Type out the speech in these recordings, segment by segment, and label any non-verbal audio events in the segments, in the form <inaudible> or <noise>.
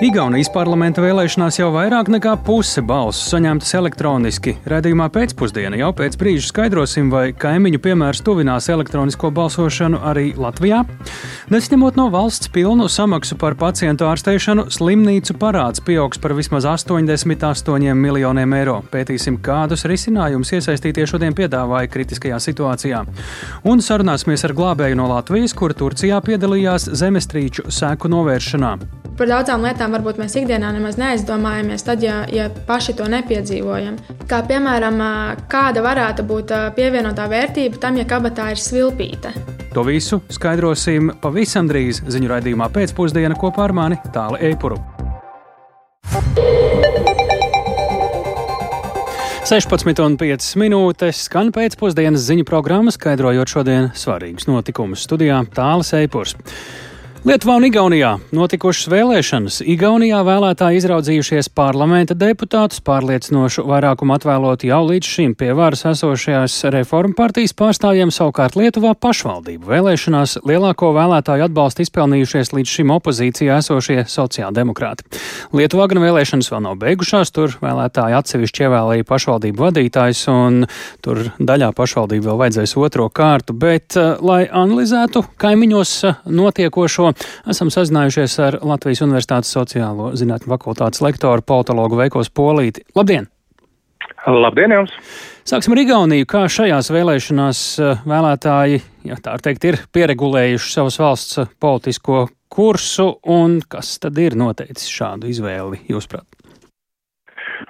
Igaunijas parlamenta vēlēšanās jau vairāk nekā puse balsu saņemtas elektroniski. Radījumā pēcpusdienā jau pēc brīža skaidrosim, vai kaimiņu piemērs tuvinās elektronisko balsošanu arī Latvijā. Nesņemot no valsts pilnu samaksu par pacientu ārsteišanu, slimnīcu parāds pieaugs par vismaz 88 miljoniem eiro. Pētīsim, kādus risinājumus iesaistītie šodien piedāvāja kritiskajā situācijā. Un sarunāsimies ar glābēju no Latvijas, kur Turcijā piedalījās zemestrīču sēku novēršanā. Par daudzām lietām varbūt mēs ikdienā nemaz neaizdomājamies, tad, ja, ja paši to nepiedzīvojam. Kā piemēram, kāda varētu būt pievienotā vērtība tam, ja kabatā ir svilpīte. To visu skaidrosim pavisam drīz ziņu raidījumā pēcpusdienā kopā ar mani Tāli Eipuru. 16,5 minūtes skan pēcpusdienas ziņu programma, skaidrojot šodienas svarīgus notikumus studijā Tāles Eipurs. Lietuvā un Igaunijā notikušas vēlēšanas. Igaunijā vēlētāji izraudzījušies parlamenta deputātus, pārliecinošu vairākumu atvēlot jau līdz šim pie varas esošajās reformu partijas pārstāvjiem, savukārt Lietuvā pašvaldību vēlēšanās lielāko vēlētāju atbalstu izpelnījušies līdz šim opozīcijā esošie sociāldemokrāti. Lietuvā gan vēlēšanas vēl nav beigušās, tur vēlētāji atsevišķi ievēlēja pašvaldību vadītājs, un tur daļā pašvaldību vēl vajadzēs otro kārtu, bet, eh, lai analizētu kaimiņos eh, notiekošo, esam sazinājušies ar Latvijas Universitātes sociālo zinātņu fakultātes lektoru politologu Veikos Polīti. Labdien! Labdien jums! Sāksim ar Igauniju. Kā šajās vēlēšanās eh, vēlētāji, ja tā teikt, ir pieregulējuši savas valsts politisko kursu un kas tad ir noteicis šādu izvēli, jūsuprāt?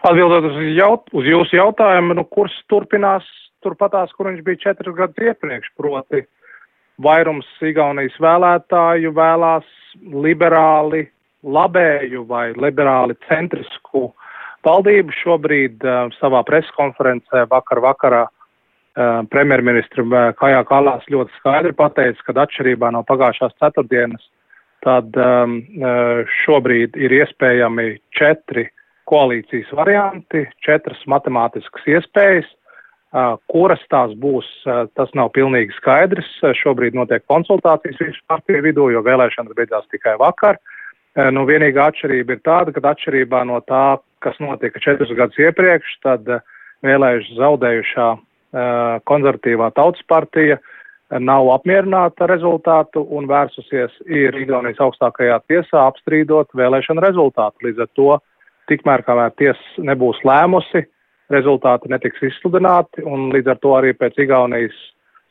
Atbildot uz, jaut, uz jūsu jautājumu, nu, kurs turpinās turpatās, kur viņš bija četrus gadus iepriekš, proti vairums Igaunijas vēlētāju vēlās liberāli labēju vai liberāli centrisku valdību. Šobrīd uh, savā preskonferencē vakar vakarā uh, premjerministra uh, Kajā Kalās ļoti skaidri pateica, ka atšķirībā no pagājušās ceturtdienas, tad um, šobrīd ir iespējami četri koalīcijas varianti, četras matemātiskas iespējas Kuras tās būs, tas nav pilnīgi skaidrs. Šobrīd notiek konsultācijas visu partiju vidū, jo vēlēšanas beidzās tikai vakar. Nu, vienīgā atšķirība ir tāda, ka atšķirībā no tā, kas notika četrus gadus iepriekš, tad vēlējuši zaudējušā konservatīvā tautas partija nav apmierināta ar rezultātu un vērsusies ir Igaunijas augstākajā tiesā apstrīdot vēlēšanu rezultātu. Līdz ar to, tikmēr kamēr tiesa nebūs lēmusi, rezultāti netiks izsludināti, un līdz ar to arī pēc Igaunijas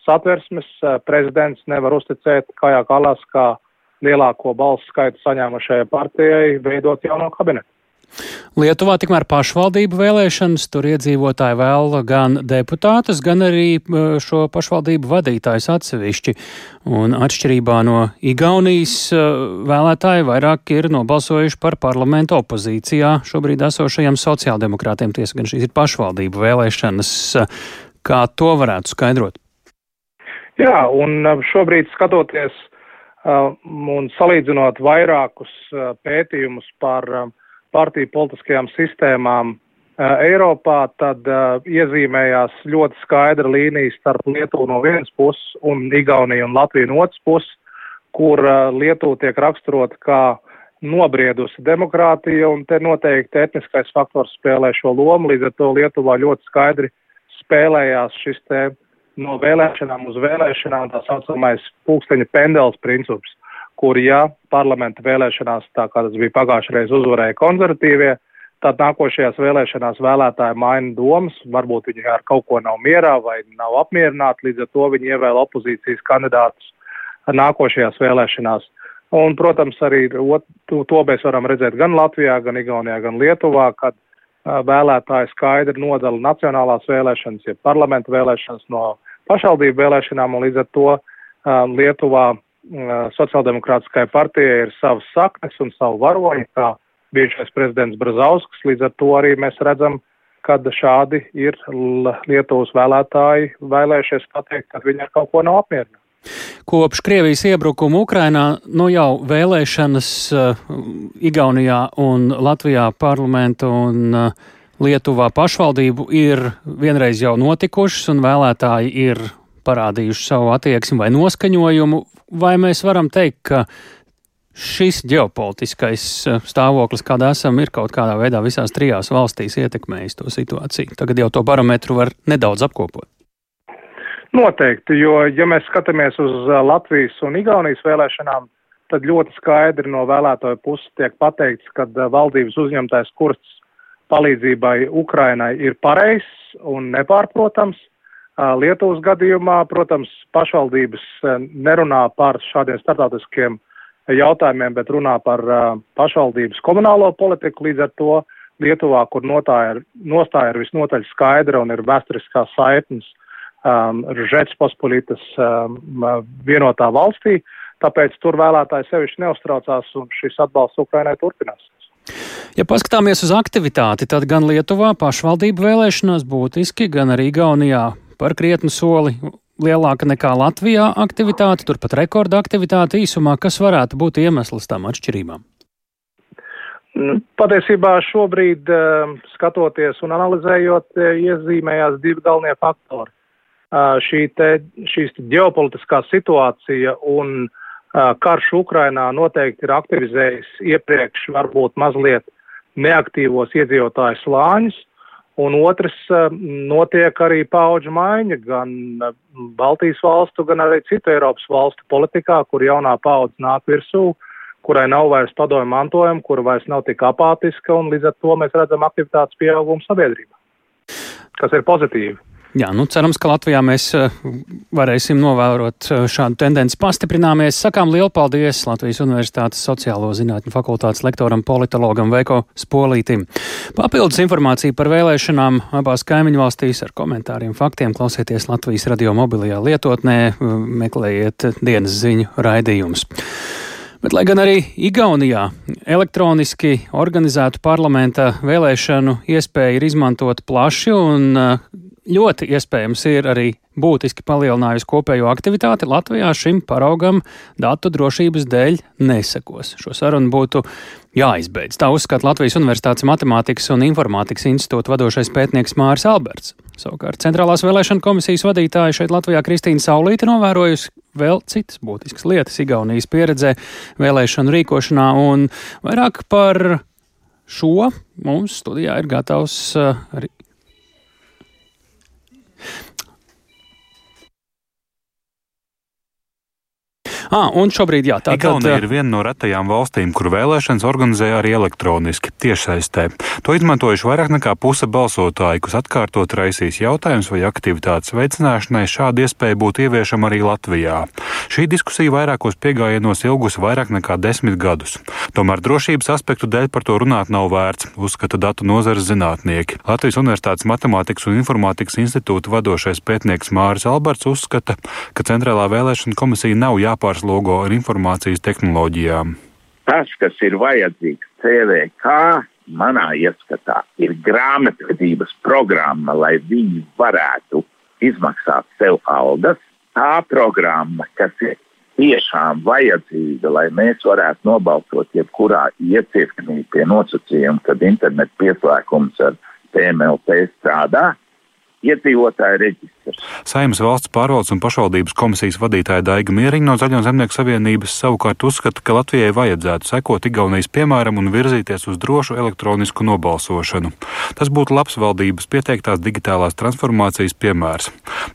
satversmes eh, prezidents nevar uzticēt Kajā Kalas kā lielāko balsu skaitu saņēmušajai partijai veidot jauno kabinetu. Lietuvā tikmēr pašvaldību vēlēšanas, tur iedzīvotāji vēl gan deputātus, gan arī šo pašvaldību vadītājus atsevišķi. Un atšķirībā no Igaunijas vēlētāji vairāk ir nobalsojuši par parlamentu opozīcijā šobrīd esošajiem sociāldemokrātiem. Tiesa gan šīs ir pašvaldību vēlēšanas. Kā to varētu skaidrot? Jā, un šobrīd skatoties un salīdzinot vairākus pētījumus par partiju politiskajām sistēmām uh, Eiropā, tad uh, iezīmējās ļoti skaidra līnija starp Lietuvu no vienas puses un Igauniju un Latviju no otras puses, kur uh, Lietuva tiek raksturota kā nobriedusi demokrātija, un te noteikti etniskais faktors spēlē šo lomu, līdz ar to Lietuvā ļoti skaidri spēlējās šis te no vēlēšanām uz vēlēšanām tā saucamais pulksteņa pendels princips kur, ja parlamenta vēlēšanās, tā kā tas bija pagājušajā reizē, uzvarēja konservatīvie, tad nākošajās vēlēšanās vēlētāji maina domas, varbūt viņi ar kaut ko nav mierā vai nav apmierināti, līdz ar to viņi ievēl opozīcijas kandidātus nākošajās vēlēšanās. Un, protams, arī to, mēs varam redzēt gan Latvijā, gan Igaunijā, gan Lietuvā, kad vēlētāji skaidri nodala nacionālās vēlēšanas, ja parlamenta vēlēšanas no pašvaldību vēlēšanām, un līdz ar to Lietuvā sociāldemokrātiskai partijai ir savas saknes un savu varoņu, kā bijušais prezidents Brazauskas, līdz ar to arī mēs redzam, kad šādi ir Lietuvas vēlētāji vēlējušies pateikt, ka viņi ar kaut ko nav apmierināti. Kopš Krievijas iebrukuma Ukrainā nu jau vēlēšanas uh, Igaunijā un Latvijā parlamentu un uh, Lietuvā pašvaldību ir vienreiz jau notikušas un vēlētāji ir parādījuši savu attieksmi vai noskaņojumu, vai mēs varam teikt, ka šis ģeopolitiskais uh, stāvoklis, kādā esam, ir kaut kādā veidā visās trijās valstīs ietekmējis to situāciju? Tagad jau to barometru var nedaudz apkopot. Noteikti, jo, ja mēs skatāmies uz uh, Latvijas un Igaunijas vēlēšanām, tad ļoti skaidri no vēlētoju puses tiek pateikts, ka uh, valdības uzņemtais kurs palīdzībai Ukrainai ir pareizs un nepārprotams. Lietuvas gadījumā, protams, pašvaldības nerunā par šādiem startautiskiem jautājumiem, bet runā par pašvaldības komunālo politiku. Līdz ar to Lietuvā, kur ir, nostāja ir visnotaļ skaidra un ir vēsturiskās saitnes um, Žetspospolitas um, vienotā valstī, tāpēc tur vēlētāji sevišķi neuztraucās un šis atbalsts Ukrainai turpināsies. Ja paskatāmies uz aktivitāti, tad gan Lietuvā pašvaldību vēlēšanās būtiski, gan arī Gaunijā par krietnu soli. Lielāka nekā Latvijā aktivitāte, turpat rekorda aktivitāte īsumā, kas varētu būt iemesls tam atšķirībām? Nu, patiesībā šobrīd, skatoties un analizējot, iezīmējās divi galvenie faktori. Šī te, šīs ģeopolitiskā situācija un karš Ukrainā noteikti ir aktivizējis iepriekš varbūt mazliet neaktīvos iedzīvotāju slāņus, un otrs notiek arī paudžu maiņa gan Baltijas valstu, gan arī citu Eiropas valstu politikā, kur jaunā paudze nāk virsū, kurai nav vairs padomju mantojuma, kura vairs nav tik apātiska, un līdz ar to mēs redzam aktivitātes pieaugumu sabiedrībā, kas ir pozitīvi. Jā, nu cerams, ka Latvijā mēs eh, varēsim novērot eh, šādu tendenci pastiprināmies. Sakām lielu paldies Latvijas Universitātes sociālo zinātņu fakultātes lektoram politologam Veiko Spolītim. Papildus informāciju par vēlēšanām abās kaimiņu valstīs ar komentāriem, faktiem klausieties Latvijas radio mobilajā lietotnē, meklējiet dienas ziņu raidījumus. Bet, lai gan arī Igaunijā elektroniski organizētu parlamenta vēlēšanu iespēju ir izmantot plaši un uh, ļoti iespējams ir arī būtiski palielinājusi kopējo aktivitāti, Latvijā šim paraugam datu drošības dēļ nesekos. Šo sarunu būtu jāizbeidz. Tā uzskata Latvijas Universitātes Matemātikas un Informātikas institūta vadošais pētnieks Māris Alberts. Savukārt Centrālās vēlēšana komisijas vadītāja šeit Latvijā Kristīna Saulīte novērojusi vēl citas būtiskas lietas Igaunijas pieredzē vēlēšanu rīkošanā un vairāk par šo mums studijā ir gatavs arī Ah, un šobrīd, jā, tā Igaunija ir viena no retajām valstīm, kur vēlēšanas organizē arī elektroniski, tiešsaistē. To izmantojuši vairāk nekā puse balsotāju, kas atkārtot raisīs jautājums vai aktivitātes veicināšanai šāda iespēja būtu ieviešama arī Latvijā. Šī diskusija vairākos piegājienos ilgus vairāk nekā desmit gadus. Tomēr drošības aspektu dēļ par to runāt nav vērts, uzskata datu nozares zinātnieki. Latvijas Universitātes Matemātikas un Informātikas institūta vadošais pētnieks Māris Alberts uzskata, ka Centrālā vēlēšana komisija nav jāpārstāv jāpārslogo ar informācijas tehnoloģijām? Tas, kas ir vajadzīgs CVK, manā ieskatā, ir grāmatvedības programma, lai viņi varētu izmaksāt sev algas. Tā programma, kas ir tiešām vajadzīga, lai mēs varētu nobalsot jebkurā iecirknī pie nosacījuma, kad internetu pieslēgums ar TMLP strādā, iedzīvotāju reģistrs. Saimnes valsts pārvaldes un pašvaldības komisijas vadītāja Daiga Mieriņa no Zaļo zemnieku savienības savukārt uzskata, ka Latvijai vajadzētu sekot Igaunijas piemēram un virzīties uz drošu elektronisku nobalsošanu. Tas būtu labs valdības pieteiktās digitālās transformācijas piemērs.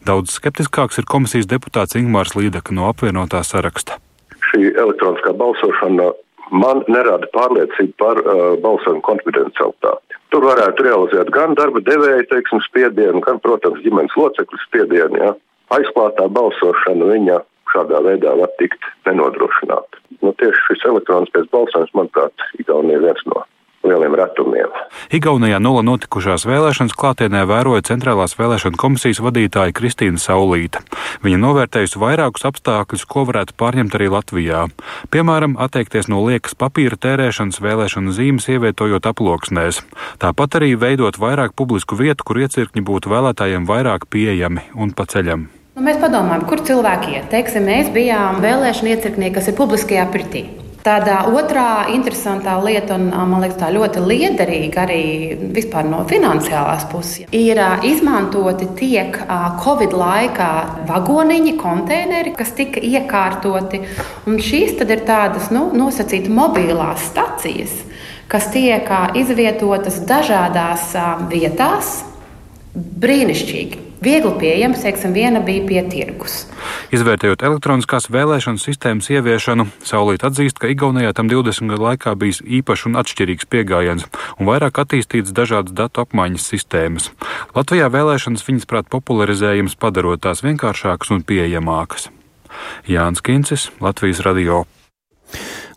Daudz skeptiskāks ir komisijas deputāts Ingmārs Līdeka no apvienotā saraksta. Šī elektroniskā balsošana man nerada pārliecību par uh, balsojumu konfidencialitāti. Tur varētu realizēt gan darba devēja teiksim, spiedienu, gan, protams, ģimenes locekļu spiedienu. Ja. Aizklātā balsošana viņa šādā veidā var tikt nenodrošināta. Nu, tieši šis elektroniskais balsojums, manuprāt, ir viens no lieliem retumiem. Igaunijā nula notikušās vēlēšanas klātienē vēroja Centrālās vēlēšana komisijas vadītāja Kristīna Saulīta. Viņa novērtējusi vairākus apstākļus, ko varētu pārņemt arī Latvijā. Piemēram, atteikties no liekas papīra tērēšanas vēlēšanu zīmes, ievietojot aploksnēs. Tāpat arī veidot vairāk publisku vietu, kur iecirkņi būtu vēlētājiem vairāk pieejami un pa ceļam. Nu, mēs padomājam, kur cilvēki iet. Teiksim, mēs bijām vēlēšana iecirknī, kas ir publiskajā pirtī. Tāda otrā interesantā lieta, un man liekas, tā ļoti liederīga arī vispār no finansiālās puses, ir izmantoti tiek Covid laikā vagoniņi, konteineri, kas tika iekārtoti. Un šīs tad ir tādas nu, nosacītas mobilās stacijas, kas tiek izvietotas dažādās vietās. Brīnišķīgi! Viegli pieejams, teiksim, viena bija pie tirgus. Izvērtējot elektroniskās vēlēšanu sistēmas ieviešanu, Saulīt atzīst, ka Igaunijā tam 20 gadu laikā bijis īpašs un atšķirīgs pieejams un vairāk attīstīts dažādas datu apmaiņas sistēmas. Latvijā vēlēšanas viņas prāt popularizējums padarot tās vienkāršākas un pieejamākas. Jānis Kincis, Latvijas radio.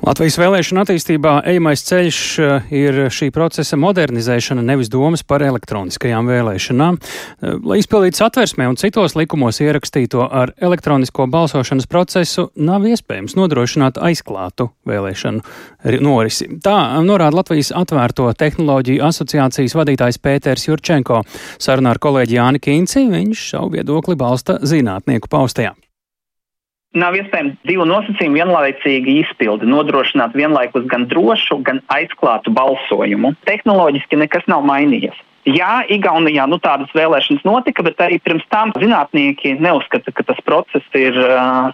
Latvijas vēlēšana attīstībā ejamais ceļš eh, ir šī procesa modernizēšana, nevis domas par elektroniskajām vēlēšanām. Eh, lai izpildītu satversmē un citos likumos ierakstīto ar elektronisko balsošanas procesu, nav iespējams nodrošināt aizklātu vēlēšanu norisi. Tā norāda Latvijas atvērto tehnoloģiju asociācijas vadītājs Pēters Jurčenko. Sarunā ar kolēģi Jāni Kīnci viņš savu viedokli balsta zinātnieku paustajā. Nav iespējams divu nosacījumu vienlaicīgi izpildi, nodrošināt vienlaikus gan drošu, gan aizklātu balsojumu. Tehnoloģiski nekas nav mainījies. Jā, Igaunijā nu, tādas vēlēšanas notika, bet arī pirms tam zinātnieki neuzskata, ka tas process, ir,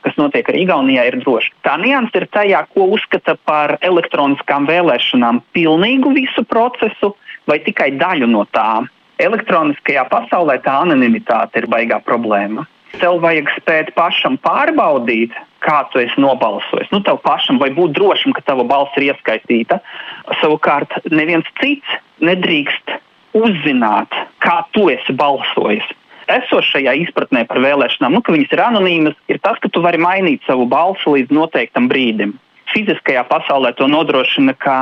kas notiek arī Igaunijā, ir drošs. Tā nianses ir tajā, ko uzskata par elektroniskām vēlēšanām - pilnīgu visu procesu vai tikai daļu no tā. Elektroniskajā pasaulē tā anonimitāte ir baigā problēma. Tev vajag spēt pašam pārbaudīt, kā tu esi nobalsojis. Nu, tev pašam vai būt drošam, ka tava balss ir ieskaitīta. Savukārt, neviens cits nedrīkst uzzināt, kā tu esi balsojis. Esošajā izpratnē par vēlēšanām, nu, ka viņas ir anonīmas, ir tas, ka tu vari mainīt savu balsi līdz noteiktam brīdim. Fiziskajā pasaulē to nodrošina, ka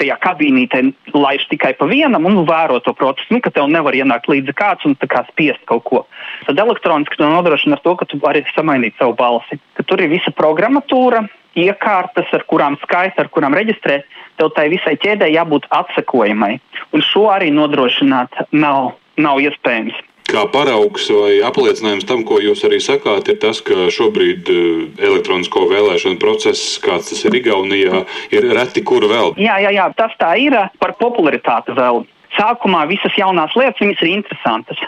tajā kabīnītē laiž tikai pa vienam un vēro to procesu, nu, ka tev nevar ienākt līdzi kāds un kā spiest kaut ko. Tad elektroniski to nodrošina ar to, ka tu vari samainīt savu balsi. Ka tur ir visa programmatūra, iekārtas, ar kurām skaita, ar kurām reģistrē, tev tai visai ķēdē jābūt atsekojamai. Un šo arī nodrošināt nav, nav iespējams kā paraugs vai apliecinājums tam, ko jūs arī sakāt, ir tas, ka šobrīd eh, elektronisko vēlēšanu process, kāds tas ir Igaunijā, ir reti kur vēl. Jā, jā, jā tas tā ir par popularitāti vēl. Sākumā visas jaunās lietas ir interesantas.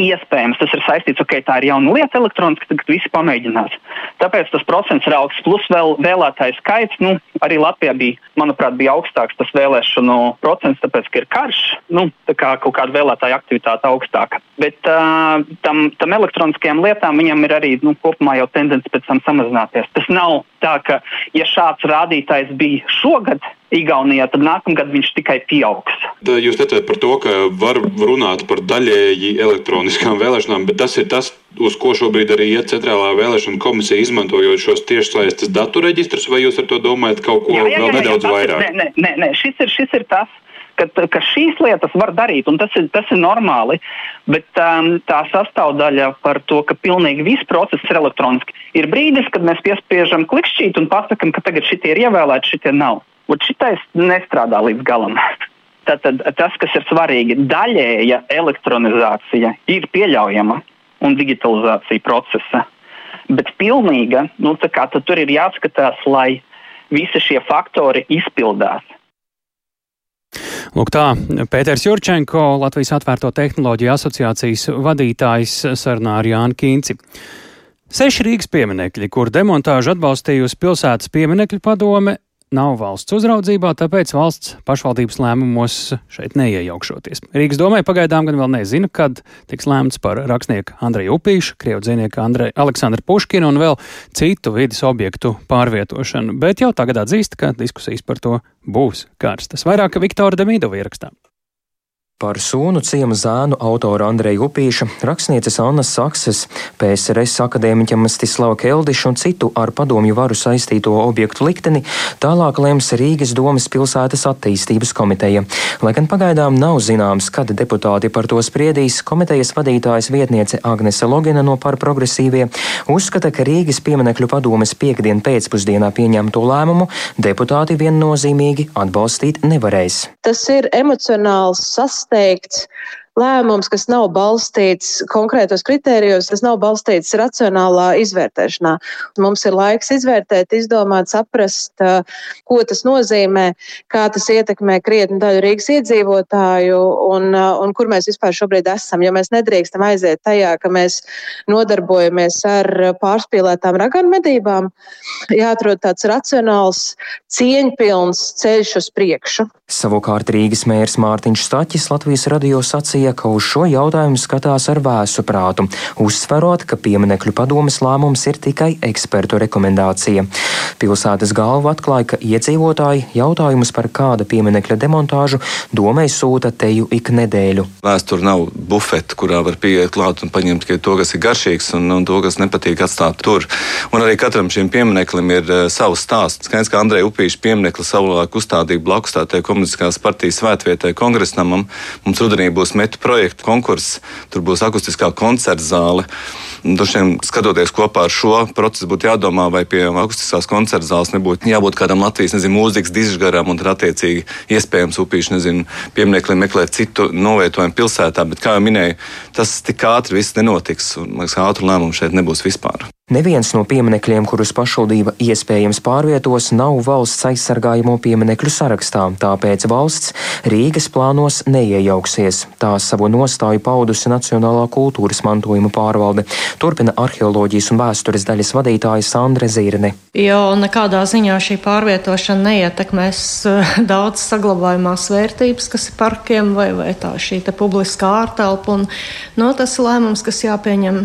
Iespējams, tas ir saistīts, ok, tā ir jauna lieta elektroniski, tagad visi pamēģinās. Tāpēc tas procents ir augsts, plus vēl vēlētāju skaits. Nu, arī Latvijā bija, manuprāt, bija augstāks tas vēlēšanu procents, tāpēc, ka ir karš, nu, tā kā kaut kāda vēlētāja aktivitāte augstāka. Bet uh, tam, tam elektroniskajām lietām viņam ir arī nu, kopumā jau tendence pēc tam samazināties. Tas nav tā, ka ja šāds rādītājs bija šogad, Igaunijā, tad nākamgad viņš tikai pieaugs. Tā jūs teicāt par to, ka var runāt par daļēji elektroniskām vēlēšanām, bet tas ir tas, uz ko šobrīd arī iet centrālā vēlēšana komisija, izmantojot šos tiešsaistes datu reģistrus, vai jūs ar to domājat kaut ko jā, jā, jā, vēl nedaudz jā, vairāk? Nē, nē, nē. Šis, ir, šis ir tas. Ka, ka šīs lietas var darīt, un tas ir, tas ir normāli, bet um, tā sastāvdaļa par to, ka pilnīgi viss process ir elektroniski, ir brīdis, kad mēs piespiežam klikšķīt un pasakām, ka tagad šitie ir ievēlēti, šitie nav. Un šitais nestrādā līdz galam. <laughs> Tātad tas, kas ir svarīgi, daļēja elektronizācija ir pieļaujama un digitalizācija procesa. Bet pilnīga, nu, kā, tur ir jāskatās, lai visi šie faktori izpildās. Lūk, tā Pēters Jurčenko, Latvijas atvērto tehnoloģiju asociācijas vadītājs sarunā ar Jānu Kīnci. Seši Rīgas pieminekļi, kur demontāžu atbalstījusi pilsētas pieminekļu padome, nav valsts uzraudzībā, tāpēc valsts pašvaldības lēmumos šeit neiejaukšoties. Rīgas domē pagaidām gan vēl nezina, kad tiks lēmts par rakstnieku Andreju Upīšu, krievu dzinieku Andreju Aleksandru Puškinu un vēl citu vidas objektu pārvietošanu, bet jau tagad atzīst, ka diskusijas par to būs karstas. Vairāk Viktora Demīdova ierakstā. Par sunu ciemu zēnu autoru Andreju Upīša, rakstnieces Annas Sakses, PSRS akadēmiķa Mstislava Keldiša un citu ar padomju varu saistīto objektu likteni tālāk lems Rīgas domas pilsētas attīstības komiteja. Lai gan pagaidām nav zināms, kad deputāti par to spriedīs, komitejas vadītājas vietniece Agnese Logina no par progresīvie uzskata, ka Rīgas pieminekļu padomes piekdien pēcpusdienā pieņemto lēmumu deputāti viennozīmīgi atbalstīt nevarēs. Tas ir emocionāls sastāvs sasteigts lēmums, kas nav balstīts konkrētos kritērijos, tas nav balstīts racionālā izvērtēšanā. Mums ir laiks izvērtēt, izdomāt, saprast, ko tas nozīmē, kā tas ietekmē krietni daļu Rīgas iedzīvotāju un, un kur mēs vispār šobrīd esam. Jo mēs nedrīkstam aiziet tajā, ka mēs nodarbojamies ar pārspīlētām raganu medībām. Jāatrod tāds racionāls, cieņpilns ceļš uz priekšu. Savukārt Rīgas mērs Mārtiņš Staķis Latvijas radio sacīja, ka uz šo jautājumu skatās ar vēsu prātu, uzsverot, ka pieminekļu padomes lēmums ir tikai ekspertu rekomendācija. Pilsētas galva atklāja, ka iedzīvotāji jautājumus par kāda pieminekļa demontāžu domai sūta teju ik nedēļu. Vēsture nav bufete, kurā var pieiet klāt un paņemt tikai to, kas ir garšīgs un, un to, kas nepatīk atstāt tur. Un arī katram šim piemineklim ir uh, savs stāsts. Skaidrs, ka Andreja Upīša pieminekli savulaik uzstādīja blakus tā teikt komunistiskās partijas svētvietai kongresnamam. Mums rudenī būs metu projektu konkurss, tur būs akustiskā koncerta zāle. Dažiem skatoties kopā ar šo procesu, būtu jādomā, vai pie akustiskās koncerta zāles nebūtu jābūt kādam Latvijas nezinu, mūzikas dižgaram un attiecīgi iespējams upīši nezinu, piemineklim meklēt citu novietojumu pilsētā. Bet, kā jau minēju, tas tik ātri viss nenotiks un man liekas, ātru lēmumu šeit nebūs vispār. Neviens no pieminekļiem, kurus pašvaldība iespējams pārvietos, nav valsts aizsargājamo pieminekļu sarakstā, tāpēc valsts Rīgas plānos neiejauksies. Tā savu nostāju paudusi Nacionālā kultūras mantojuma pārvalde. Turpina arheoloģijas un vēstures daļas vadītāja Sandra Zīrne. Jo nekādā ziņā šī pārvietošana neietekmēs eh, <laughs> daudz saglabājumās vērtības, kas ir parkiem vai, vai tā šī publiskā ārtelpa. Un, no, tas ir lēmums, kas jāpieņem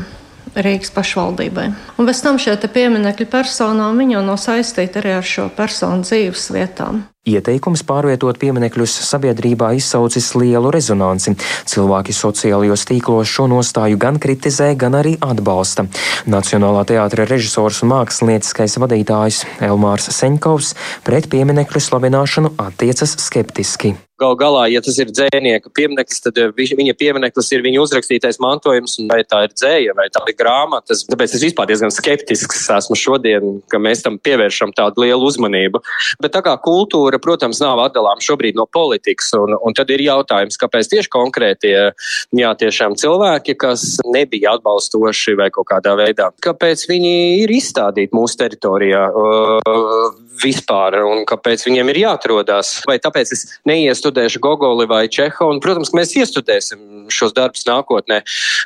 Rīgas pašvaldībai. Un bez tam šie pieminekļi personām jau nav saistīti arī ar šo personu dzīves vietām. Ieteikums pārvietot pieminekļus sabiedrībā izsaucis lielu rezonanci. Cilvēki sociālajos tīklos šo nostāju gan kritizē, gan arī atbalsta. Nacionālā teātra režisors un mākslinieckais vadītājs Elmārs Seņkovs pret pieminekļu slavināšanu attiecas skeptiski. Galu galā, ja tas ir dzēnieka piemineklis, tad eh, viņa piemineklis ir viņa uzrakstītais mantojums, vai tā ir dzēja vai tā ir grāmata. Tāpēc es vispār diezgan skeptisks esmu šodien, ka mēs tam pievēršam tādu lielu uzmanību. Bet tā kā kultūra kura, protams, nav atdalāma šobrīd no politikas. Un, un tad ir jautājums, kāpēc tieši konkrētie jā, tiešām cilvēki, kas nebija atbalstoši vai kaut kādā veidā, kāpēc viņi ir izstādīti mūsu teritorijā uh, vispār un kāpēc viņiem ir jāatrodās. Vai tāpēc es neiestudēšu Gogoli vai Čehu, un, protams, mēs iestudēsim šos darbus nākotnē.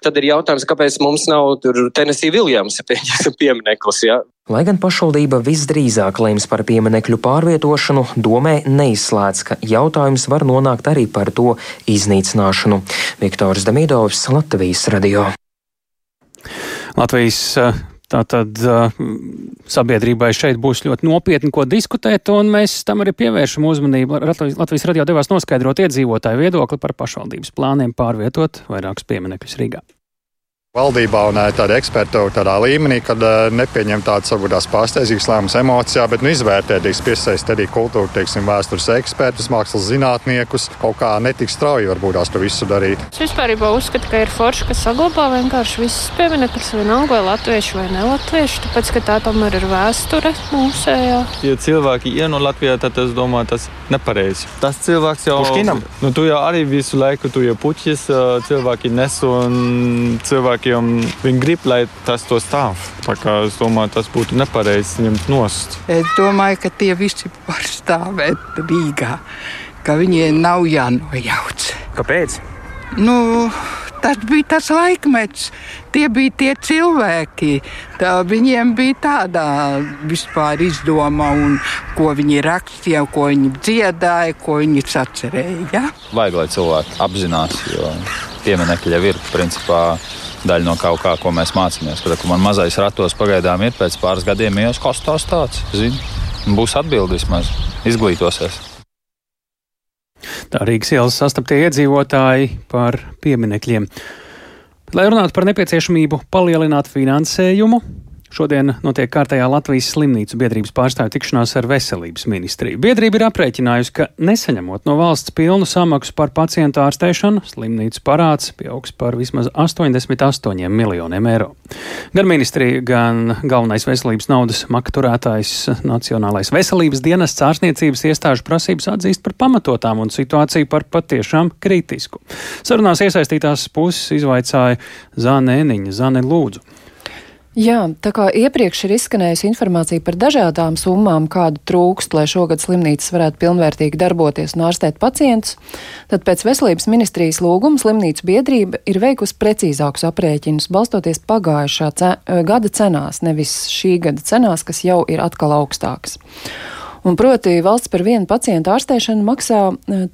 Tad ir jautājums, kāpēc mums nav tur Tennessee Williams, ja piemineklis. Ja? Lai gan pašvaldība visdrīzāk lems par pieminekļu pārvietošanu, domē neizslēdz, ka jautājums var nonākt arī par to iznīcināšanu. Viktors Damīdovs, Latvijas radio. Latvijas Tātad sabiedrībai šeit būs ļoti nopietni, ko diskutēt, un mēs tam arī pievēršam uzmanību. Latvijas radio devās noskaidrot iedzīvotāju viedokli par pašvaldības plāniem pārvietot vairākus pieminekļus Rīgā. Valdībā un tāda eksperta tādā līmenī, kad nepieņem tādas varbūt tās pārsteidzīgas lēmumus emocijā, bet nu, izvērtēt, piesaistīt arī kultūra, teiksim, vēstures ekspertus, mākslas zinātniekus. Kaut kā netik strauji varbūt tās to visu darīt. Es vispār uzskatu, ka ir forši, ka saglabā vienkārši visas pieminekļus, vienalga vai latviešu vai nelatviešu, tāpēc, ka tā tomēr ir vēsture mūsējā. Ja cilvēki ieno Latvijā, tad es domāju, tas nepareizi. Tas cilvēks jau Puškinam. Nu, tu jau arī visu laiku, tu jau puķis cilvēki nes un cilvēki cilvēkiem viņi grib, lai tas to stāv. Tā kā es domāju, tas būtu nepareizi ņemt nost. Es domāju, ka tie visi var stāvēt Rīgā, ka viņiem nav jānojauc. Kāpēc? Nu, tas bija tas laikmets, tie bija tie cilvēki. Tā, viņiem bija tāda vispār izdoma, un ko viņi rakstīja, ko viņi dziedāja, ko viņi sacerēja. Ja? Vajag, lai cilvēki apzinās, jo pieminekļi jau ir principā daļa no kaut kā, ko mēs mācāmies. Kad man mazais ratos pagaidām ir, pēc pāris gadiem jau kas tas tāds - būs atbildi vismaz, izglītosies. Tā Rīgas ielas sastaptie iedzīvotāji par pieminekļiem. Lai runātu par nepieciešamību palielināt finansējumu, Šodien notiek kārtējā Latvijas slimnīcu biedrības pārstāvju tikšanās ar veselības ministriju. Biedrība ir aprēķinājusi, ka nesaņemot no valsts pilnu samaksu par pacientu ārstēšanu, slimnīcu parāds pieaugs par vismaz 88 miljoniem eiro. Gan ministrija, gan galvenais veselības naudas makturētājs Nacionālais veselības dienests ārstniecības iestāžu prasības atzīst par pamatotām un situāciju par patiešām kritisku. Sarunās iesaistītās puses izvaicāja Zāne Eniņa, Zāne Lūdzu. Jā, tā kā iepriekš ir izskanējusi informācija par dažādām summām, kādu trūkst, lai šogad slimnīcas varētu pilnvērtīgi darboties un ārstēt pacientus, tad pēc veselības ministrijas lūguma slimnīcu biedrība ir veikusi precīzākus aprēķinus, balstoties pagājušā ce gada cenās, nevis šī gada cenās, kas jau ir atkal augstākas. Un proti, valsts par vienu pacientu ārstēšanu maksā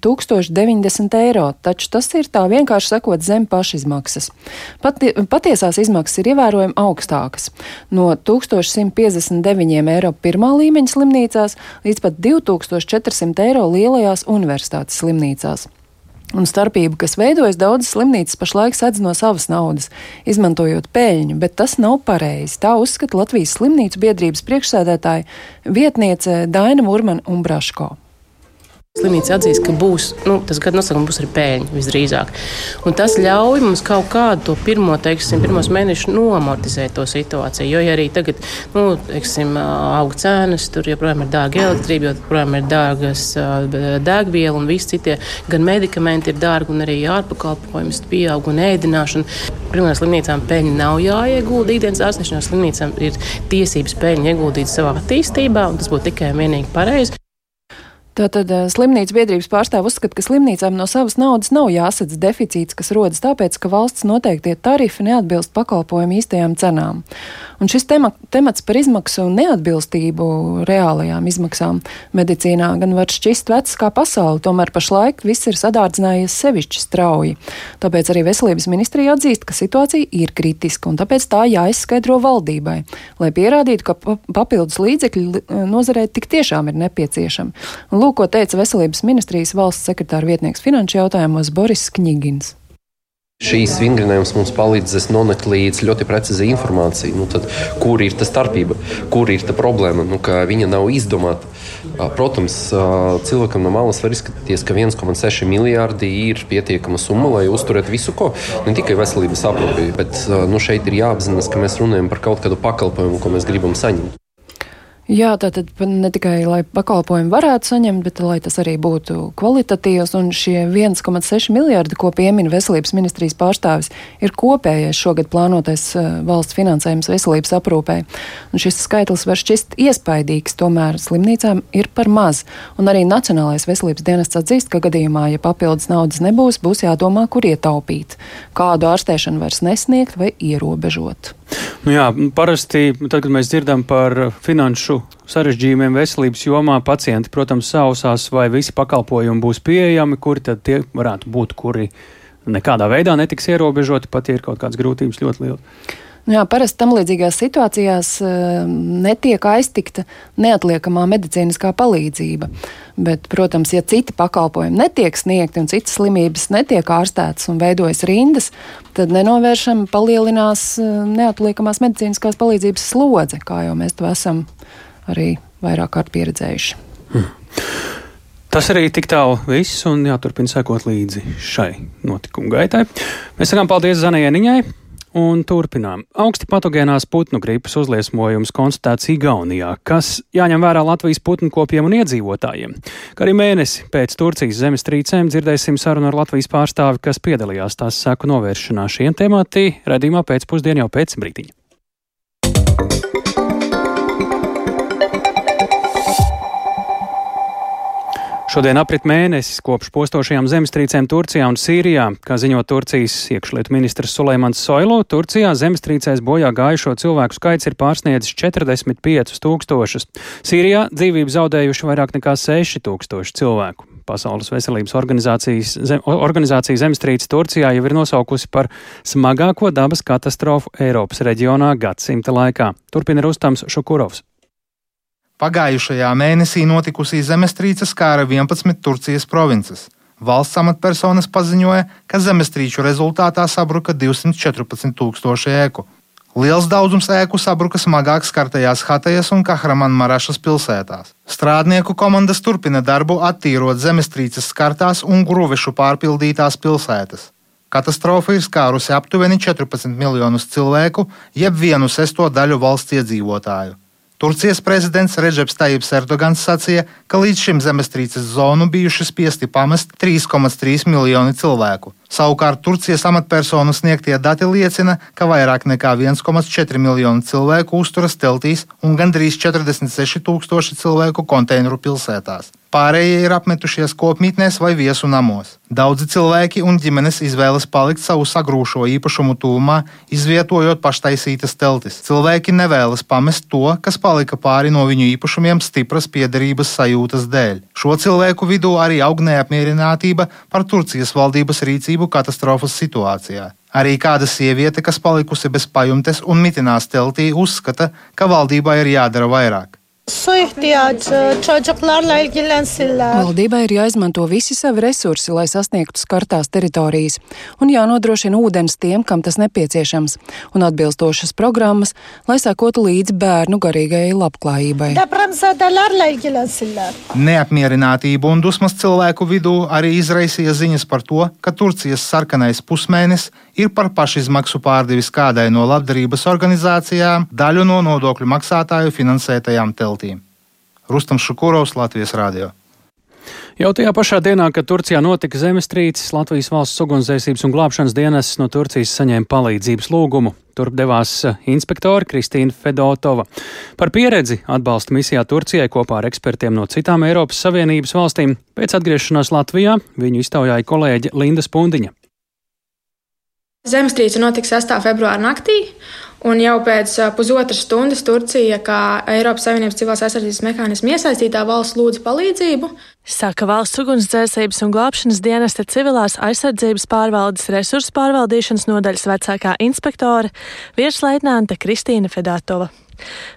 1090 e, eiro, taču tas ir tā vienkārši sakot zem pašizmaksas. Pati, patiesās izmaksas ir ievērojami augstākas - no 1159 eiro pirmā līmeņa slimnīcās līdz pat 2400 eiro lielajās universitātes slimnīcās. Un starpība, kas veidojas, daudzas slimnīcas pašlaik sedz no savas naudas, izmantojot peļņu, bet tas nav pareizi. Tā uzskata Latvijas slimnīcu biedrības priekšsēdētāja vietniece Daina Murmana un Braško. Slimnīca atzīst, ka būs, nu, tas gada noslēgums būs arī pēļņa visdrīzāk. Un tas ļauj mums kaut kādu to pirmo, teiksim, pirmos mēnešus nomortizēt to situāciju. Jo ja arī tagad, nu, teiksim, aug cenas, tur joprojām ir dārga elektrība, joprojām ir dārgas degviela un visi citie, gan medikamenti ir dārgi un arī ārpakalpojums pieaug un ēdināšana. Pirmajām slimnīcām peļņa nav jāiegulda. Ikdienas ārstēšanā slimnīcām ir tiesības peļņu ieguldīt savā attīstībā, un tas būtu tikai un vienīgi pareizi. Tātad eh, slimnīcas biedrības pārstāv uzskata, ka slimnīcām no savas naudas nav jāsadz deficīts, kas rodas tāpēc, ka valsts noteiktie tarifi neatbilst pakalpojumu īstajām cenām. Un šis tema, temats par izmaksu neatbilstību reālajām izmaksām medicīnā gan var šķist vecs kā pasauli, tomēr pašlaik viss ir sadārdzinājies sevišķi strauji. Tāpēc arī veselības ministrija atzīst, ka situācija ir kritiska un tāpēc tā jāizskaidro valdībai, lai pierādītu, ka papildus līdzekļi nozarē tik tiešām ir nepieciešami. Un Lūk, ko teica Veselības ministrijas valsts sekretāra vietnieks finanšu jautājumos Boris Knigins. Šīs vingrinājums mums palīdzēs nonākt līdz ļoti precīzai informācijai. Nu, tad, kur ir tā starpība, kur ir tā problēma, nu, ka viņa nav izdomāta. Protams, cilvēkam no malas var izskatīties, ka 1,6 miljardi ir pietiekama summa, lai uzturētu visu, ko ne tikai veselības aprūpi, bet nu, šeit ir jāapzinās, ka mēs runājam par kaut kādu pakalpojumu, ko mēs gribam saņemt. Jā, tātad ne tikai lai pakalpojumu varētu saņemt, bet lai tas arī būtu kvalitatīvs. Un šie 1,6 miljardi, ko piemina veselības ministrijas pārstāvis, ir kopējais šogad plānotais valsts finansējums veselības aprūpē. Un šis skaitlis var šķist iespaidīgs, tomēr slimnīcām ir par maz. Un arī Nacionālais veselības dienests atzīst, ka gadījumā, ja papildus naudas nebūs, būs jādomā, kur ietaupīt, kādu ārstēšanu vairs nesniegt vai ierobežot. Nu jā, parasti, tad, kad mēs dzirdam par finanšu sarežģījumiem veselības jomā, pacienti, protams, sausās, vai visi pakalpojumi būs pieejami, kuri tad tie varētu būt, kuri nekādā veidā netiks ierobežoti, pat ja ir kaut kādas grūtības ļoti lielas. Nu jā, parasti tam līdzīgās situācijās uh, netiek aiztikta neatliekamā medicīniskā palīdzība. Bet, protams, ja citi pakalpojumi netiek sniegti un citas slimības netiek ārstētas un veidojas rindas, tad nenovēršami palielinās uh, neatliekamās medicīniskās palīdzības slodze, kā jau mēs to esam arī vairāk kārt pieredzējuši. Hmm. Tas arī tik tālu viss, un jāturpina sekot līdzi šai notikuma gaitai. Mēs sakām paldies Zanēniņai. Un turpinām. Augsti patogēnās putnu gripas uzliesmojums konstatēts Igaunijā, kas jāņem vērā Latvijas putnu kopiem un iedzīvotājiem. Kā arī mēnesi pēc Turcijas zemestrīcēm dzirdēsim sarunu ar Latvijas pārstāvi, kas piedalījās tās seku novēršanā. Šiem temati redzījumā pēcpusdienā jau pēc brīdiņa. Šodien aprit mēnesis kopš postošajām zemestrīcēm Turcijā un Sīrijā. Kā ziņo Turcijas iekšlietu ministrs Suleimans Soilo, Turcijā zemestrīcēs bojā gājušo cilvēku skaits ir pārsniedzis 45 tūkstošus. Sīrijā dzīvību zaudējuši vairāk nekā 6 tūkstoši cilvēku. Pasaules veselības zem, organizācija zemestrīce Turcijā jau ir nosaukusi par smagāko dabas katastrofu Eiropas reģionā gadsimta laikā. Turpina Rustams Šukurovs. Pagājušajā mēnesī notikusī zemestrīce skāra 11 Turcijas provinces. Valsts amatpersonas paziņoja, ka zemestrīču rezultātā sabruka 214 tūkstoši ēku. Liels daudzums ēku sabruka smagāk skartajās Hatejas un Kahramanmarašas pilsētās. Strādnieku komandas turpina darbu attīrot zemestrīces skartās un gruvešu pārpildītās pilsētas. Katastrofa ir skārusi aptuveni 14 miljonus cilvēku, jeb vienu sesto daļu valsts iedzīvotāju. Turcijas prezidents Reģeps Tajips Erdogans sacīja, ka līdz šim zemestrīces zonu bijuši spiesti pamest 3,3 miljoni cilvēku. Savukārt Turcijas amatpersonu sniegtie dati liecina, ka vairāk nekā 1,4 miljonu cilvēku uzturas teltīs un gandrīz 46 tūkstoši cilvēku konteineru pilsētās. Pārējie ir apmetušies kopmītnēs vai viesu namos. Daudzi cilvēki un ģimenes izvēlas palikt savu sagrūšo īpašumu tūmā, izvietojot paštaisītas teltis. Cilvēki nevēlas pamest to, kas palika pāri no viņu īpašumiem stipras piederības sajūtas dēļ. Šo cilvēku vidū arī aug neapmierinātība par Turcijas valdības rīcību katastrofas situācijā. Arī kāda sieviete, kas palikusi bez pajumtes un mitinās teltī, uzskata, ka valdībai ir jādara vairāk. Su ihtiyacı çocuklarla ilgilensinler. Valdībai ir jāizmanto visi savi resursi, lai sasniegtu skartās teritorijas, un jānodrošina ūdens tiem, kam tas nepieciešams, un atbilstošas programmas, lai sekotu līdzi bērnu garīgajai labklājībai. Neapmierinātību un dusmas cilvēku vidū arī izraisīja ziņas par to, ka Turcijas sarkanais pusmēnesis ir par pašizmaksu pārdevis kādai no labdarības organizācijām daļu no nodokļu maksātāju finansētajām teltīm. Rustam Šukurovs, Latvijas Rādio. Jau tajā pašā dienā, kad Turcijā notika zemestrīces, Latvijas valsts ugunsdzēsības un glābšanas dienests no Turcijas saņēma palīdzības lūgumu. Turp devās inspektori Kristīna Fedotova. Par pieredzi atbalsta misijā Turcijai kopā ar ekspertiem no citām Eiropas Savienības valstīm. Pēc atgriešanās Latvijā viņu iztaujāja kolēģe Linda Spundiņa. Zemestrīce notika 6. februāra naktī, un jau pēc pusotras stundas Turcija, kā Eiropas Savienības civilās aizsardzības mehānismu iesaistītā valsts, lūdza palīdzību. Saka valsts ugunsdzēsības un glābšanas dienesta civilās aizsardzības pārvaldes resursu pārvaldīšanas nodaļas vecākā inspektore virsleitnante Kristīna Fedatova.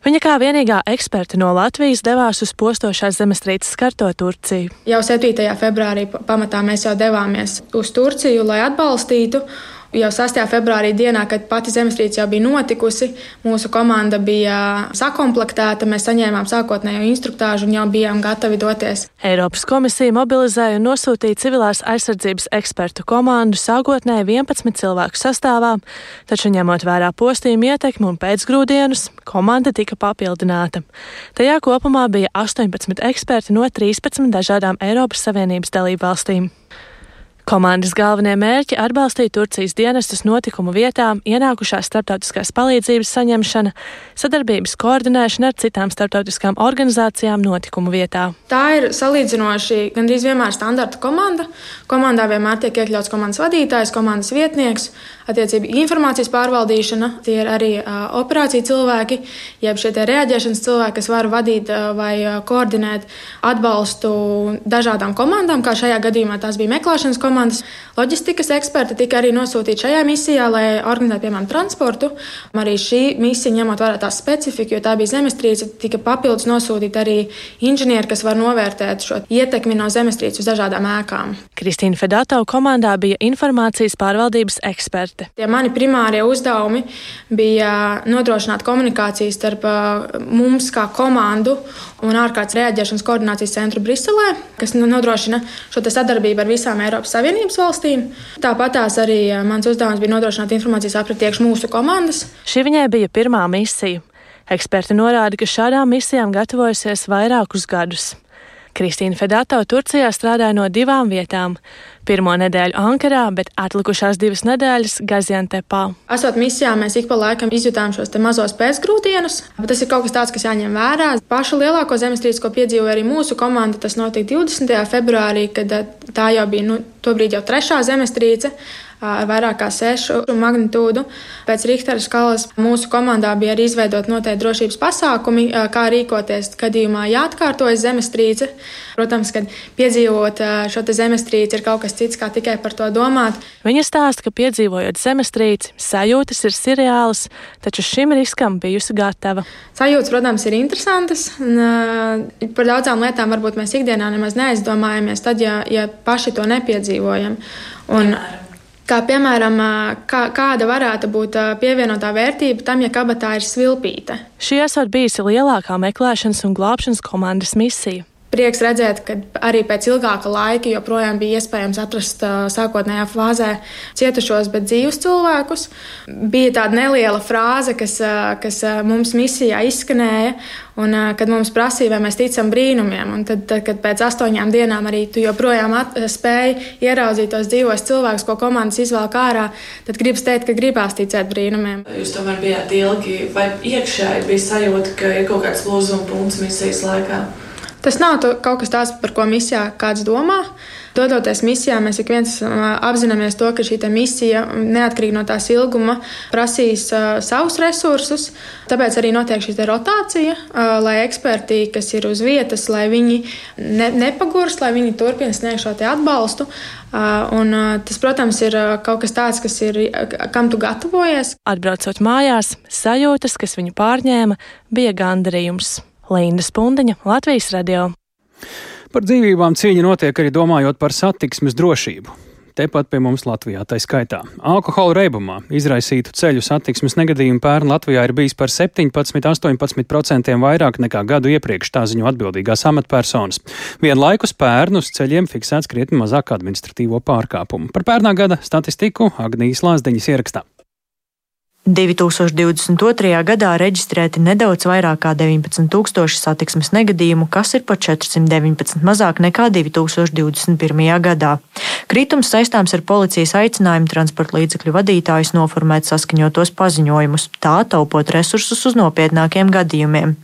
Viņa kā vienīgā eksperte no Latvijas devās uz postošās zemestrīces skarto Turciju. Jau 7. februārī pamatā mēs jau devāmies uz Turciju, lai atbalstītu Jau 6. februārī dienā, kad pati zemestrīce jau bija notikusi, mūsu komanda bija sakomplektēta, mēs saņēmām sākotnējo instruktāžu un jau bijām gatavi doties. Eiropas komisija mobilizēja un nosūtīja civilās aizsardzības ekspertu komandu sākotnēji 11 cilvēku sastāvā, taču ņemot vērā postījumu ietekmi un pēcgrūdienus, komanda tika papildināta. Tajā kopumā bija 18 eksperti no 13 dažādām Eiropas Savienības dalību valstīm. Komandas galvenie mērķi - atbalstīt Turcijas dienestus notikumu vietām, ienākušās starptautiskās palīdzības saņemšana, sadarbības koordinēšana ar citām starptautiskām organizācijām notikumu vietā. Tā ir salīdzinoši gandrīz vienmēr standarta komanda. Komandā vienmēr tiek iekļauts komandas vadītājs, komandas vietnieks, attiecīgi informācijas pārvaldīšana. Tie ir arī uh, operācija cilvēki, jeb šie reaģēšanas cilvēki, kas var vadīt uh, vai koordinēt atbalstu dažādām komandām, kā šajā gadījumā tās bija meklēšanas komandas komandas loģistikas eksperti tika arī nosūtīti šajā misijā, lai organizētu, piemēram, transportu. Arī šī misija, ņemot vērā tās specifiku, jo tā bija zemestrīce, tika papildus nosūtīti arī inženieri, kas var novērtēt šo ietekmi no zemestrīces uz dažādām ēkām. Kristīna Fedatova komandā bija informācijas pārvaldības eksperte. Tie mani primārie uzdevumi bija nodrošināt komunikāciju starp mums kā komandu un ārkārtas reaģēšanas koordinācijas centru Briselē, kas nodrošina šo sadarbību ar visām Eiropas Savienības valstīm. Tāpat tās arī eh, mans uzdevums bija nodrošināt informācijas apriti iekš mūsu komandas. Šī viņai bija pirmā misija. Eksperti norāda, ka šādām misijām gatavojusies vairākus gadus. Kristīna Fedato Turcijā strādāja no divām vietām. Pirmo nedēļu Ankarā, bet atlikušās divas nedēļas Gaziantepā. Esot misijā, mēs ik pa laikam izjutām šos mazos pēcgrūdienus, bet tas ir kaut kas tāds, kas jāņem vērā. Pašu lielāko zemestrīci, ko piedzīvoja arī mūsu komanda, tas notika 20. februārī, kad eh, tā jau bija nu, tobrīd jau trešā zemestrīce ar vairāk kā sešu magnitūdu. Pēc Richtera skalas mūsu komandā bija arī izveidot noteikti drošības pasākumi, kā rīkoties gadījumā, ja atkārtojas zemestrīce. Protams, kad piedzīvot šo zemestrīci ir kaut kas cits, kā tikai par to domāt. Viņa stāsta, ka piedzīvojot zemestrīci, sajūtas ir seriālas, taču šim riskam bijusi gatava. Sajūtas, protams, ir interesantas. Un, par daudzām lietām varbūt mēs ikdienā nemaz neaizdomājamies, tad, ja, ja paši to nepiedzīvojam. Un, Piemēram. Kā piemēram, kā, kāda varētu būt pievienotā vērtība tam, ja kabatā ir svilpīte. Šī esot bijusi lielākā meklēšanas un glābšanas komandas misija. Prieks redzēt, ka arī pēc ilgāka laika joprojām bija iespējams atrast sākotnējā fāzē cietušos, bet dzīvus cilvēkus. Bija tāda neliela frāze, kas, kas mums misijā izskanēja, un kad mums prasīja, vai mēs ticam brīnumiem. Un tad, tad, kad pēc astoņām dienām arī tu joprojām spēji ieraudzīt tos dzīvos cilvēkus, ko komandas izvēlēt ārā, tad gribas teikt, ka gribās ticēt brīnumiem. Jūs tomēr bijāt ilgi, vai iekšēji bija sajūta, ka ir kaut kāds lūzuma punkts misijas laikā? Tas nav to, kaut kas tāds, par ko misijā kāds domā. Dodoties misijā, mēs ik viens apzināmies to, ka šī misija, neatkarīgi no tās ilguma, prasīs uh, savus resursus. Tāpēc arī notiek šī rotācija, uh, lai eksperti, kas ir uz vietas, lai viņi ne, nepagurst, lai viņi turpina sniegt šo atbalstu. Uh, un, uh, tas, protams, ir uh, kaut kas tāds, kas ir, kam tu gatavojies. Atbraucot mājās, sajūtas, kas viņu pārņēma, bija gandarījums. Linda Spundiņa, Latvijas radio. Par dzīvībām cīņa notiek arī domājot par satiksmes drošību. Tepat pie mums Latvijā, tā skaitā. Alkohola reibumā izraisītu ceļu satiksmes negadījumu pērn Latvijā ir bijis par 17-18% vairāk nekā gadu iepriekš, tā ziņo atbildīgās amatpersonas. Vienlaikus pērn uz ceļiem fiksēts krietni mazāk administratīvo pārkāpumu. Par pērnā gada statistiku Agnijas Lāsdeņas ierakstā. 2022. gadā reģistrēti nedaudz vairāk kā 19,000 satiksmes negadījumu, kas ir par 419 mazāk nekā 2021. gadā. Kritums saistāms ar policijas aicinājumu transporta līdzekļu vadītājus noformēt saskaņotos paziņojumus, tā taupot resursus uz nopietnākiem gadījumiem.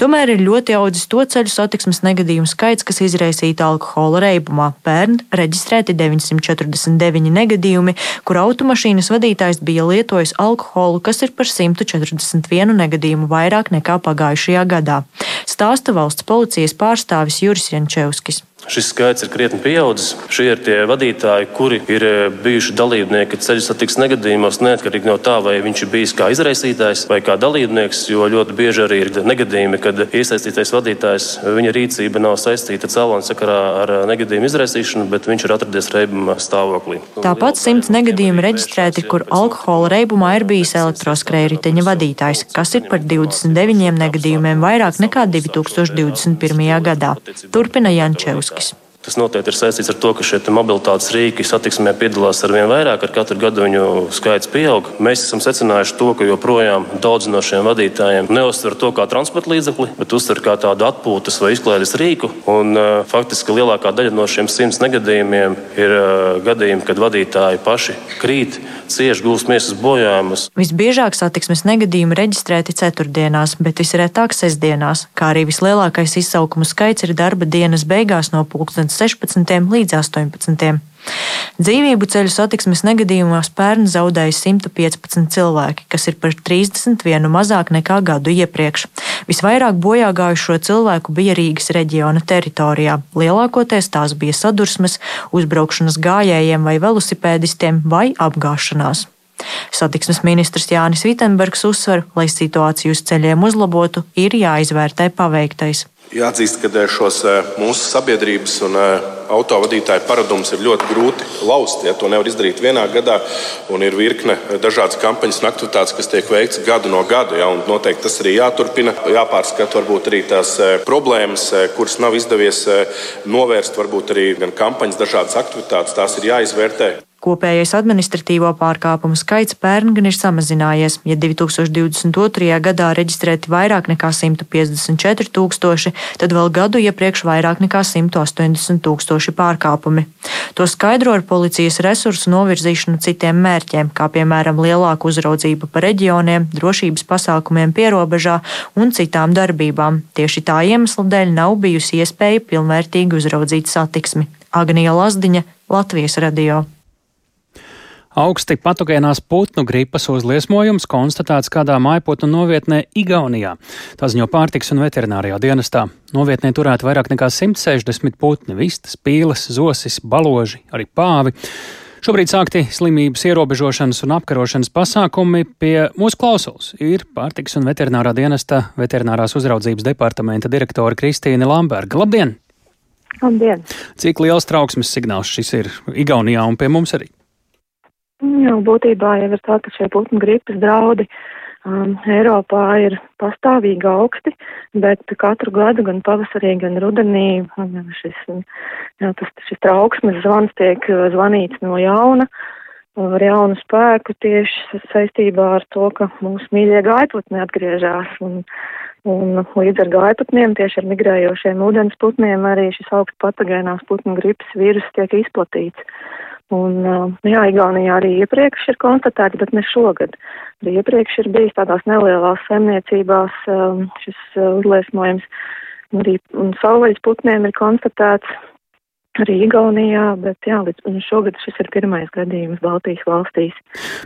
Tomēr ir ļoti audzis to ceļu satiksmes negadījumu skaits, kas izraisīta alkohola reibumā. Pērn reģistrēti 949 negadījumi, kur automašīnas vadītājs bija lietojis alkoholu, kas ir par 141 negadījumu vairāk nekā pagājušajā gadā. Stāsta valsts policijas pārstāvis Juris Jančevskis. Šis skaits ir krietni pieaudzis. Šie ir tie vadītāji, kuri ir eh, bijuši dalībnieki ceļu satiksmes negadījumos, neatkarīgi no tā, vai viņš ir bijis kā izraisītājs vai kā dalībnieks. Jo ļoti bieži arī ir negadījumi, kad iesaistītais vadītājs, viņa rīcība nav saistīta cēloņa sakarā ar eh, negadījumu izraisīšanu, bet viņš ir atradies reibuma stāvoklī. Tāpat simts negadījumi reģistrēti, kur alkohola reibumā ir bijis elektroskrējriteņa vadītājs, kas ir par 29 negadījumiem vairāk nekā 2021. gadā. Turpina Jančevs. Koskis. Tas noteikti ir saistīts ar to, ka šie mobilitātes rīki satiksmē piedalās ar vien vairāk, ar katru gadu viņu skaits pieaug. Mēs esam secinājuši to, ka joprojām daudz no šiem vadītājiem neuztver to kā transporta līdzekli, bet uztver kā tādu atpūtas vai izklaides rīku. Un, uh, faktiski lielākā daļa no šiem simts negadījumiem ir uh, gadījumi, kad vadītāji paši krīt cieši gūst miesas bojājumus. Visbiežāk satiksmes negadījumi reģistrēti ceturtdienās, bet visretāk sestdienās, kā arī vislielākais izsaukumu skaits ir darba dienas beigās no 16. līdz 18. Dzīvību ceļu satiksmes negadījumos pērn zaudēja 115 cilvēki, kas ir par 31 mazāk nekā gadu iepriekš. Visvairāk bojā gājušo cilvēku bija Rīgas reģiona teritorijā. Lielākoties tās bija sadursmes, uzbraukšanas gājējiem vai velosipēdistiem vai apgāšanās. Satiksmes ministrs Jānis Vitenbergs uzsver, lai situāciju uz ceļiem uzlabotu, ir jāizvērtē paveiktais. Jāatzīst, ka eh, šos eh, mūsu sabiedrības un eh, autovadītāju paradumus ir ļoti grūti laust. Ja to nevar izdarīt vienā gadā, un ir virkne dažādas kampaņas un aktivitātes, kas tiek veikts gadu no gada. Ja, noteikti tas arī jāturpina. Jāpārskata varbūt arī tās problēmas, kuras nav izdevies novērst, varbūt arī gan kampaņas, dažādas aktivitātes. Tās ir jāizvērtē. Kopējais administratīvo pārkāpumu skaits pērn gan ir samazinājies. Ja 2022. gadā reģistrēti vairāk nekā 154 tūkstoši, tad vēl gadu iepriekš vairāk nekā 180 tūkstoši pārkāpumi. To skaidro ar policijas resursu novirzīšanu citiem mērķiem, kā piemēram lielāku uzraudzību par reģioniem, drošības pasākumiem pierobežā un citām darbībām. Tieši tā iemesla dēļ nav bijusi iespēja pilnvērtīgi uzraudzīt satiksmi. Agnija Lazdiņa, Latvijas radio. Augsti patogēnās putnu gripas uzliesmojums konstatēts kādā mājputnu novietnē Igaunijā. Tā ziņo pārtiks un veterinārijā dienestā. Novietnē turēta vairāk nekā 160 putni - vistas, pīles, zosis, baloži, arī pāvi. Šobrīd sākti slimības ierobežošanas un apkarošanas pasākumi pie mūsu klausulas ir pārtiks un veterinārā dienesta veterinārās uzraudzības departamenta direktore Kristīne Lamberga. Labdien! Labdien! Cik liels trauksmes signāls šis ir Igaunijā un pie mums arī? Jā, būtībā jau ir tā, ka šie putnu gripas draudi um, Eiropā ir pastāvīgi augsti, bet katru gadu, gan pavasarī, gan rudenī, šis, jā, tas, šis trauksmes zvans tiek zvanīts no jauna, ar jaunu spēku tieši saistībā ar to, ka mūsu mīļie gaiputni atgriežas. Un, un līdz ar gaiputniem, tieši ar migrējošiem ūdensputniem, arī šis augsts patogēnās putnu gripas vīrus tiek izplatīts. Un, jā, Igaunijā arī iepriekš ir konstatēts, bet ne šogad. Arī iepriekš ir bijis tādās nelielās saimniecībās šis uzliesmojums. Arī savvaļas putniem ir konstatēts arī Igaunijā, bet jā, līdz šogad šis ir pirmais gadījums Baltijas valstīs.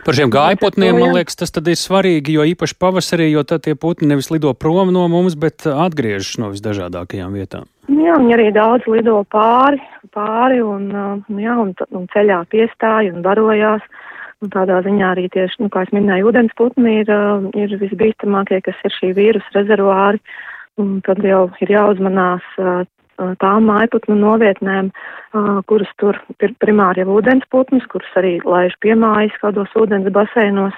Par šiem gājputniem, man liekas, tas tad ir svarīgi, jo īpaši pavasarī, jo tad tie putni nevis lido prom no mums, bet atgriežas no visdažādākajām vietām. Jā, viņi arī daudz lido pāri, pāri un, jā, un, un ceļā piestāja un barojās. Un tādā ziņā arī tieši, nu, kā es minēju, ūdensputni ir, ir visbīstamākie, kas ir šī vīrusu rezervuāri. Un tad jau ir jāuzmanās tām mājputnu novietnēm, kuras tur ir primāri jau ūdensputnis, kuras arī laiž piemājas kādos ūdens baseinos,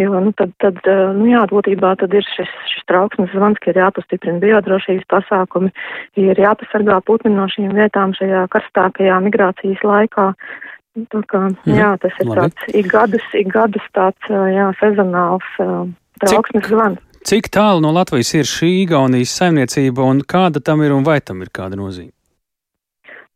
jo, nu, tad, tad nu, jā, būtībā tad ir šis, šis trauksmes zvans, ka ir jāpastiprina biodrošības pasākumi, ir jāpasargā putni no šīm vietām šajā karstākajā migrācijas laikā. Tā kā, mhm. jā, tas ir Labi. tāds ik gadus, ik gadus tāds, jā, sezonāls trauksmes zvans. Cik tālu no Latvijas ir šī Igaunijas saimniecība un kāda tam ir un vai tam ir kāda nozīme?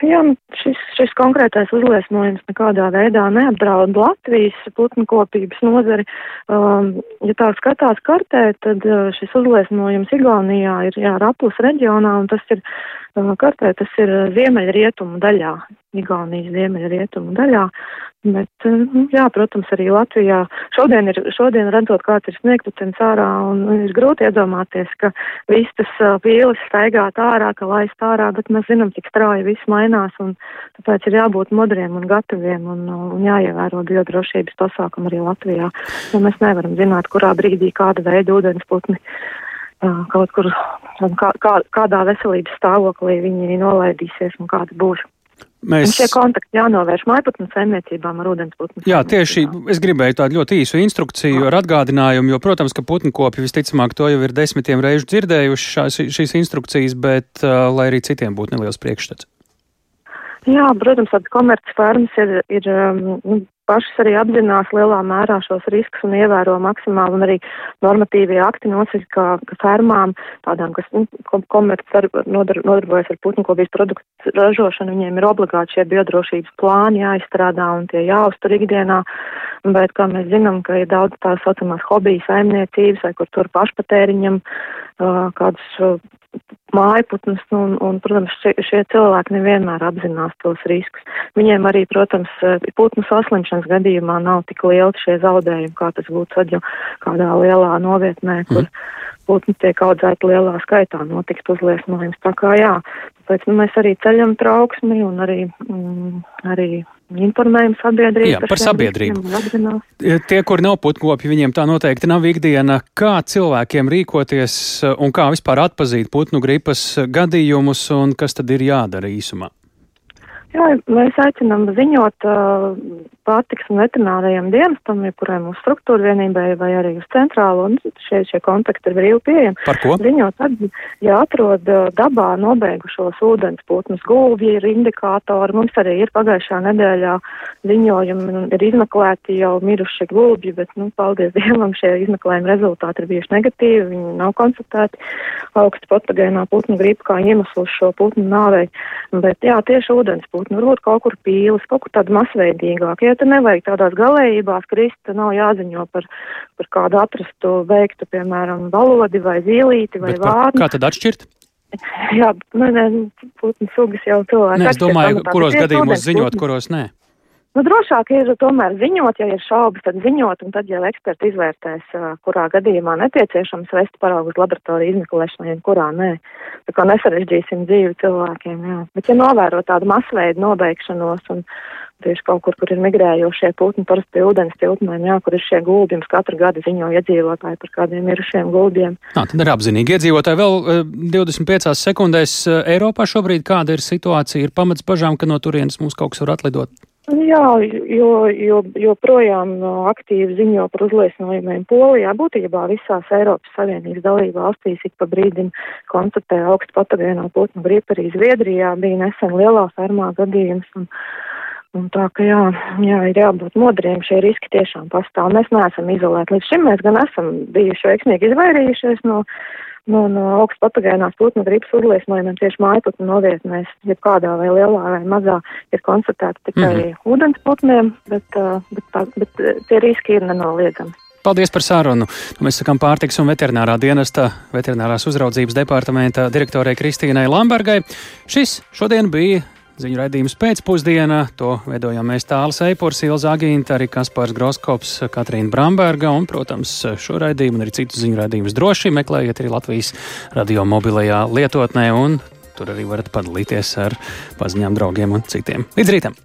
Jā, nu, šis, šis konkrētais uzliesmojums nekādā veidā neapdraud Latvijas putnkopības nozari. Um, ja tā skatās kartē, tad uh, šis uzliesmojums Igaunijā ir jā, Rapus reģionā, un tas ir uh, kartē, tas ir ziemeļrietumu daļā, Igaunijas ziemeļrietumu daļā. Bet, eh, nu, jā, protams, arī Latvijā šodien, ir, šodien redzot, kāds ir sniegtutens ārā, un ir grūti iedomāties, ka vistas pīles staigāt ārā, ka laist ārā, bet mēs zinām, cik strauji viss mainās, un tāpēc ir jābūt modriem un gataviem un, un jāievēro biodrošības pasākumu arī Latvijā, jo mēs nevaram zināt, kurā brīdī kāda veida ūdensputni kaut kur, kā, kā, kādā veselības stāvoklī viņi nolaidīsies un kāda būs. Mēs... Un šie kontakti jānovērš mājputnu saimniecībām ar ūdensputnu. Jā, tieši es gribēju tādu ļoti īsu instrukciju ar atgādinājumu, jo, protams, ka putnkopi visticamāk to jau ir desmitiem reižu dzirdējuši šās, šīs instrukcijas, bet uh, lai arī citiem būtu neliels priekšstats. Jā, protams, tādas komercfermas ir, ir um, pašas arī apzinās lielā mērā šos riskus un ievēro maksimāli, un arī normatīvie akti nosaka, ka, ka fermām, tādām, kas nu, komerc nodar, nodarbojas ar putnkopības produktu ražošanu, viņiem ir obligāti šie biodrošības plāni jāizstrādā un tie jāuztur ikdienā, bet, kā mēs zinām, ka ir daudz tā saucamās hobiju saimniecības, vai kur tur pašpatēriņam kādus mājputnus, un, un, protams, šie, šie cilvēki nevienmēr apzinās tos riskus. Viņiem arī, protams, putnu saslimšanas gadījumā nav tik lieli šie zaudējumi, kā tas būtu jau kādā lielā novietnē, kur mm. putni tiek audzēti lielā skaitā, notikt uzliesmojums. Tā kā jā, tāpēc nu, mēs arī ceļam trauksmi un arī, mm, arī informējam sabiedrību. Jā, par sabiedrību. Tie, kur nav putkopi, viņiem tā noteikti nav ikdiena. Kā cilvēkiem rīkoties un kā vispār atpazīt putnu gripas gadījumus un kas tad ir jādara īsumā? Jā, mēs aicinām ziņot uh, pārtiks un veterinārajiem dienestam, jebkurai mūsu struktūra vienībai vai arī uz centrālu, un šie, šie kontakti ir brīvi pieejami. Par ko? Ziņot, tad, ja atrod dabā nobeigušos ūdens putnus, gulvji ir indikātori, mums arī ir pagājušā nedēļā ziņojumi, ir izmeklēti jau miruši gulvji, bet, nu, paldies <laughs> Dievam, šie izmeklējumi rezultāti ir bijuši negatīvi, viņi nav konstatēti augstu patogēnā putnu gripu kā iemesls šo putnu nāvei, bet jā, tieši ūdens putnu būt, nu, varbūt kaut kur pīles, kaut kur tāda masveidīgāka. Ja te nevajag tādās galējībās krist, nav jāziņo par, par kādu atrastu veiktu, piemēram, valodi vai zīlīti vai vārnu. Kā tad atšķirt? <laughs> Jā, nē, nē, putnu sugas jau cilvēki. Nē, es domāju, kuros gadījumos ziņot, kuros nē. Nu, drošāk ir tomēr ziņot, ja ir šaubas, tad ziņot, un tad jau eksperti izvērtēs, kurā gadījumā nepieciešams vest paraugu uz laboratoriju izmeklēšanai un kurā nē. Tā kā nesarežģīsim dzīvi cilvēkiem, jā. Bet ja novēro tādu masveidu nobeigšanos un tieši kaut kur, kur ir migrējošie putni, parasti ūdens tiltnēm, jā, kur ir šie gulbji, mums katru gadu ziņo iedzīvotāji par kādiem mirušiem gulbjiem. Nā, tad ir apzinīgi iedzīvotāji. Vēl 25 sekundēs Eiropā šobrīd kāda ir situācija? Ir pamats bažām, ka no turienes mums kaut kas var atlidot? Jā, jo, jo, joprojām aktīvi ziņo par uzliesmojumiem Polijā, būtībā visās Eiropas Savienības dalību valstīs ik pa brīdim konstatē augstu patogēno putnu gripu arī Zviedrijā bija nesen lielā fermā gadījums. Un, un tā ka jā, jā, ir jābūt modriem, šie riski tiešām pastāv. Mēs neesam izolēti. Līdz šim mēs gan esam bijuši veiksmīgi izvairījušies no no, no augstu patogēnās putnu gripas uzliesmojumiem tieši mājputnu novietnēs, ja kādā vai lielā vai mazā ir konstatēta tikai mm -hmm. ūdensputniem, bet, bet, bet, bet tie riski ir nenoliedzami. Paldies par sarunu. Mēs sakām pārtiks un veterinārā dienesta veterinārās uzraudzības departamenta direktorai Kristīnai Lambergai. Šis šodien bija Ziņu raidījums pēcpusdienā to veidojām mēs Tāls Eipors, Ilza Agīnta, arī Kaspars Groskops, Katrīna Bramberga un, protams, šo raidījumu un arī citus ziņu raidījumus droši meklējiet arī Latvijas radio mobilajā lietotnē un tur arī varat padalīties ar paziņām draugiem un citiem. Līdz rītam!